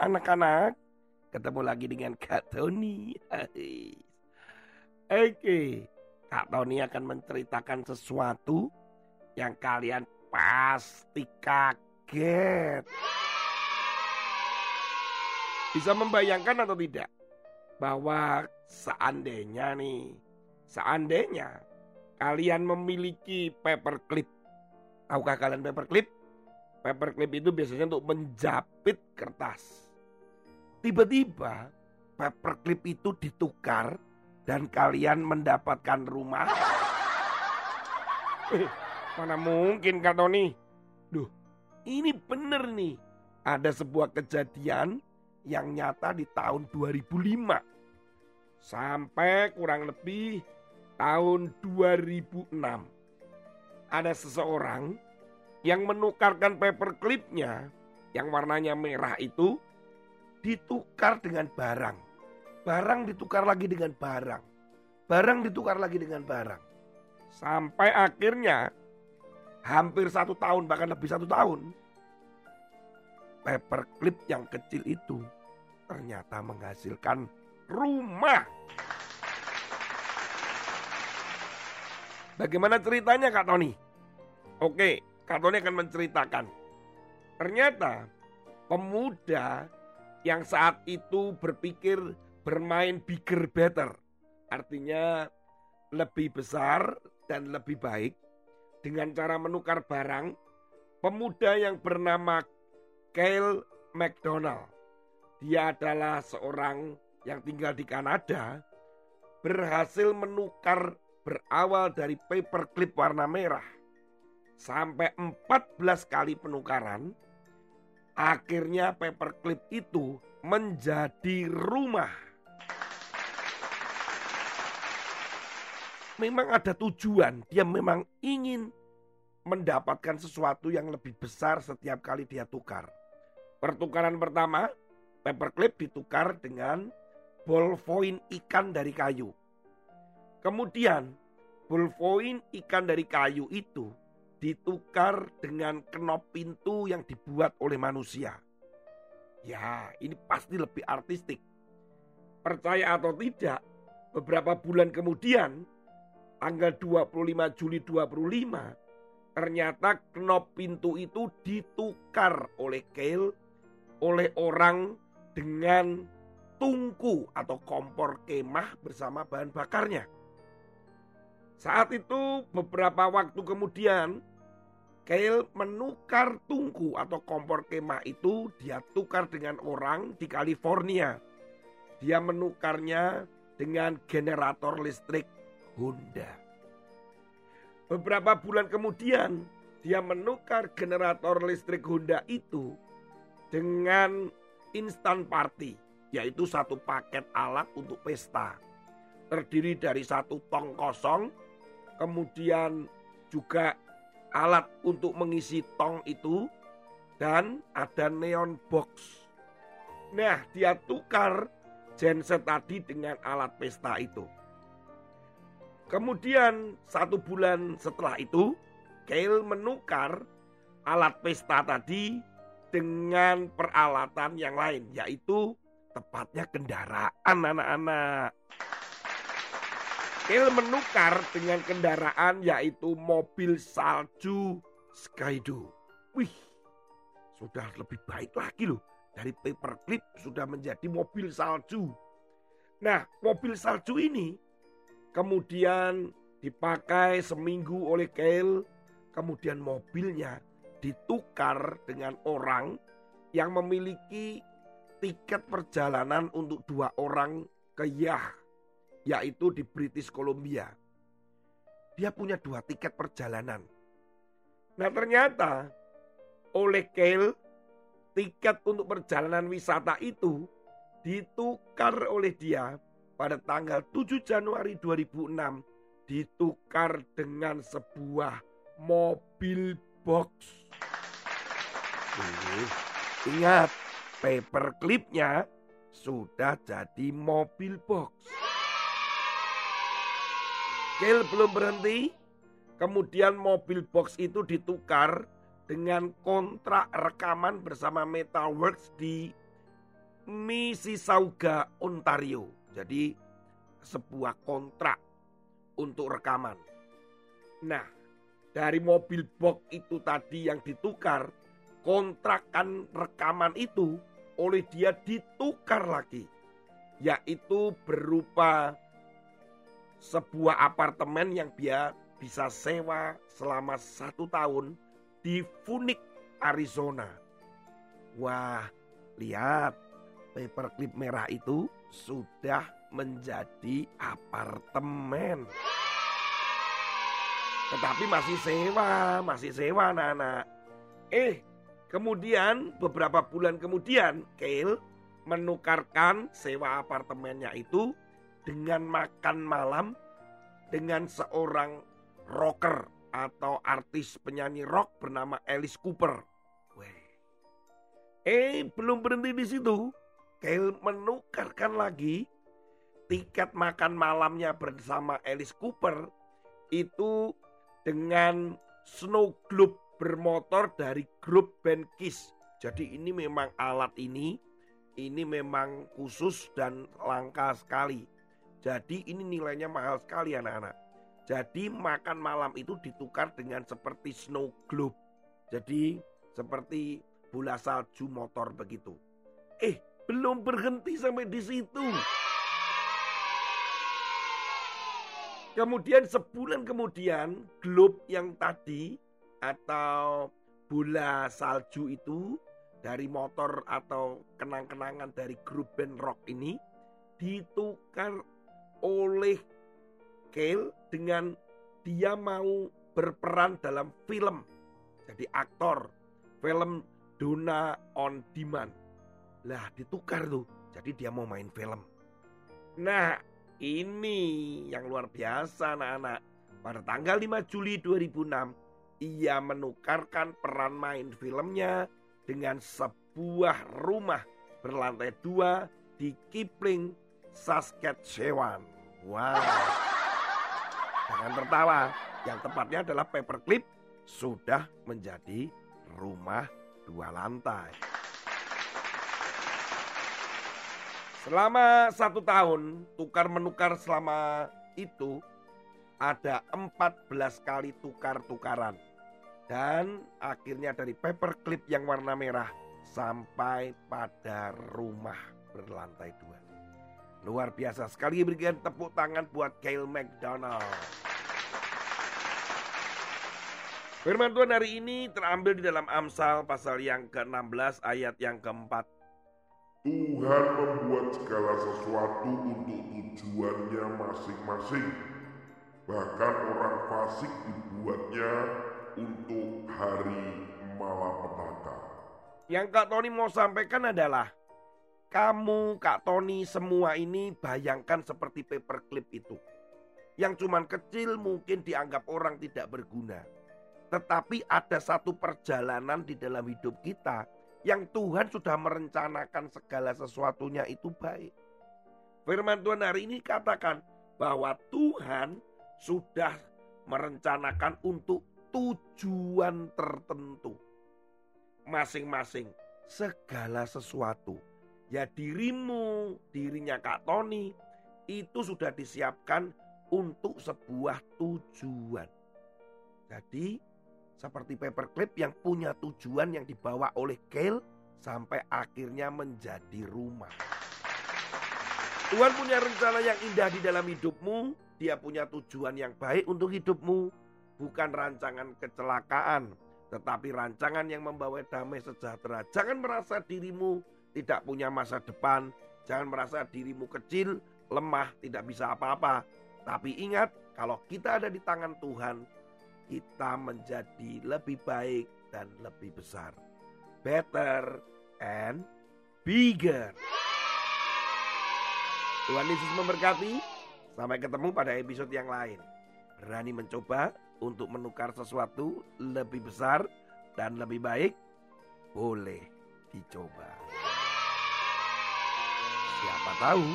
anak-anak. Ketemu lagi dengan Kak Tony. Oke, Kak Tony akan menceritakan sesuatu yang kalian pasti kaget. Bisa membayangkan atau tidak? Bahwa seandainya nih, seandainya kalian memiliki paperclip. Tahukah kalian paperclip? Paperclip itu biasanya untuk menjapit kertas. Tiba-tiba paperclip itu ditukar dan kalian mendapatkan rumah. Eh, mana mungkin Kak Tony? Duh, ini bener nih. Ada sebuah kejadian yang nyata di tahun 2005. Sampai kurang lebih tahun 2006. Ada seseorang yang menukarkan paperclipnya yang warnanya merah itu ditukar dengan barang. Barang ditukar lagi dengan barang. Barang ditukar lagi dengan barang. Sampai akhirnya hampir satu tahun bahkan lebih satu tahun. Paperclip yang kecil itu ternyata menghasilkan rumah. Bagaimana ceritanya Kak Tony? Oke, Kak Tony akan menceritakan. Ternyata pemuda yang saat itu berpikir bermain bigger better. Artinya lebih besar dan lebih baik dengan cara menukar barang. Pemuda yang bernama Kyle McDonald. Dia adalah seorang yang tinggal di Kanada berhasil menukar berawal dari paperclip warna merah sampai 14 kali penukaran akhirnya paperclip itu menjadi rumah memang ada tujuan dia memang ingin mendapatkan sesuatu yang lebih besar setiap kali dia tukar pertukaran pertama paperclip ditukar dengan ballpoint ikan dari kayu. Kemudian ballpoint ikan dari kayu itu ditukar dengan kenop pintu yang dibuat oleh manusia. Ya, ini pasti lebih artistik. Percaya atau tidak, beberapa bulan kemudian, tanggal 25 Juli 25, ternyata kenop pintu itu ditukar oleh Kale oleh orang dengan tungku atau kompor kemah bersama bahan bakarnya. Saat itu beberapa waktu kemudian Kale menukar tungku atau kompor kemah itu dia tukar dengan orang di California. Dia menukarnya dengan generator listrik Honda. Beberapa bulan kemudian dia menukar generator listrik Honda itu dengan instant party, yaitu satu paket alat untuk pesta. Terdiri dari satu tong kosong, kemudian juga alat untuk mengisi tong itu, dan ada neon box. Nah, dia tukar genset tadi dengan alat pesta itu. Kemudian satu bulan setelah itu, Kale menukar alat pesta tadi dengan peralatan yang lain, yaitu tepatnya kendaraan anak-anak. Kale menukar dengan kendaraan yaitu mobil salju Skydo. Wih, sudah lebih baik lagi loh. Dari paperclip sudah menjadi mobil salju. Nah, mobil salju ini kemudian dipakai seminggu oleh Kale. Kemudian mobilnya ditukar dengan orang yang memiliki tiket perjalanan untuk dua orang ke Yah, yaitu di British Columbia. Dia punya dua tiket perjalanan. Nah ternyata oleh Kale tiket untuk perjalanan wisata itu ditukar oleh dia pada tanggal 7 Januari 2006 ditukar dengan sebuah mobil box. Ini ingat, paperclipnya sudah jadi mobil box. Kel belum berhenti, kemudian mobil box itu ditukar dengan kontrak rekaman bersama Metalworks di Mississauga, Ontario. Jadi sebuah kontrak untuk rekaman. Nah, dari mobil box itu tadi yang ditukar, kontrakan rekaman itu oleh dia ditukar lagi. Yaitu berupa sebuah apartemen yang dia bisa sewa selama satu tahun di Phoenix, Arizona. Wah, lihat paperclip merah itu sudah menjadi apartemen. Tetapi masih sewa, masih sewa anak-anak. Eh, kemudian beberapa bulan kemudian Kale menukarkan sewa apartemennya itu dengan makan malam dengan seorang rocker atau artis penyanyi rock bernama Alice Cooper. Weh. Eh, belum berhenti di situ. Kale menukarkan lagi tiket makan malamnya bersama Alice Cooper itu dengan snow globe bermotor dari grup band Kiss. Jadi ini memang alat ini ini memang khusus dan langka sekali. Jadi ini nilainya mahal sekali anak-anak. Jadi makan malam itu ditukar dengan seperti snow globe. Jadi seperti bola salju motor begitu. Eh, belum berhenti sampai di situ. Kemudian sebulan kemudian globe yang tadi atau bola salju itu dari motor atau kenang-kenangan dari grup band rock ini ditukar oleh Kale dengan dia mau berperan dalam film. Jadi aktor film Dona on Demand. Lah ditukar tuh. Jadi dia mau main film. Nah ini yang luar biasa anak-anak. Pada tanggal 5 Juli 2006, ia menukarkan peran main filmnya dengan sebuah rumah berlantai dua di Kipling, Saskatchewan. Wow. Jangan tertawa, yang tepatnya adalah paperclip sudah menjadi rumah dua lantai. Selama satu tahun, tukar menukar selama itu ada 14 kali tukar-tukaran. Dan akhirnya dari paperclip yang warna merah sampai pada rumah berlantai dua. Luar biasa sekali berikan tepuk tangan buat Kyle McDonald. Firman Tuhan hari ini terambil di dalam Amsal pasal yang ke-16 ayat yang keempat. Tuhan membuat segala sesuatu untuk tujuannya masing-masing. Bahkan orang fasik dibuatnya untuk hari malapetaka. Yang Kak Tony mau sampaikan adalah kamu Kak Tony semua ini bayangkan seperti paperclip itu. Yang cuman kecil mungkin dianggap orang tidak berguna. Tetapi ada satu perjalanan di dalam hidup kita yang Tuhan sudah merencanakan segala sesuatunya itu baik. Firman Tuhan hari ini katakan bahwa Tuhan sudah merencanakan untuk tujuan tertentu. Masing-masing segala sesuatu. Ya dirimu, dirinya Kak Tony itu sudah disiapkan untuk sebuah tujuan. Jadi seperti paperclip yang punya tujuan yang dibawa oleh Kale sampai akhirnya menjadi rumah. Tuhan punya rencana yang indah di dalam hidupmu. Dia punya tujuan yang baik untuk hidupmu. Bukan rancangan kecelakaan, tetapi rancangan yang membawa damai sejahtera. Jangan merasa dirimu tidak punya masa depan. Jangan merasa dirimu kecil, lemah, tidak bisa apa-apa. Tapi ingat, kalau kita ada di tangan Tuhan, kita menjadi lebih baik dan lebih besar. Better and bigger. Tuhan Yesus memberkati. Sampai ketemu pada episode yang lain. Berani mencoba untuk menukar sesuatu lebih besar dan lebih baik? Boleh dicoba. Siapa tahu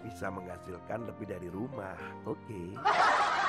bisa menghasilkan lebih dari rumah. Oke. Okay.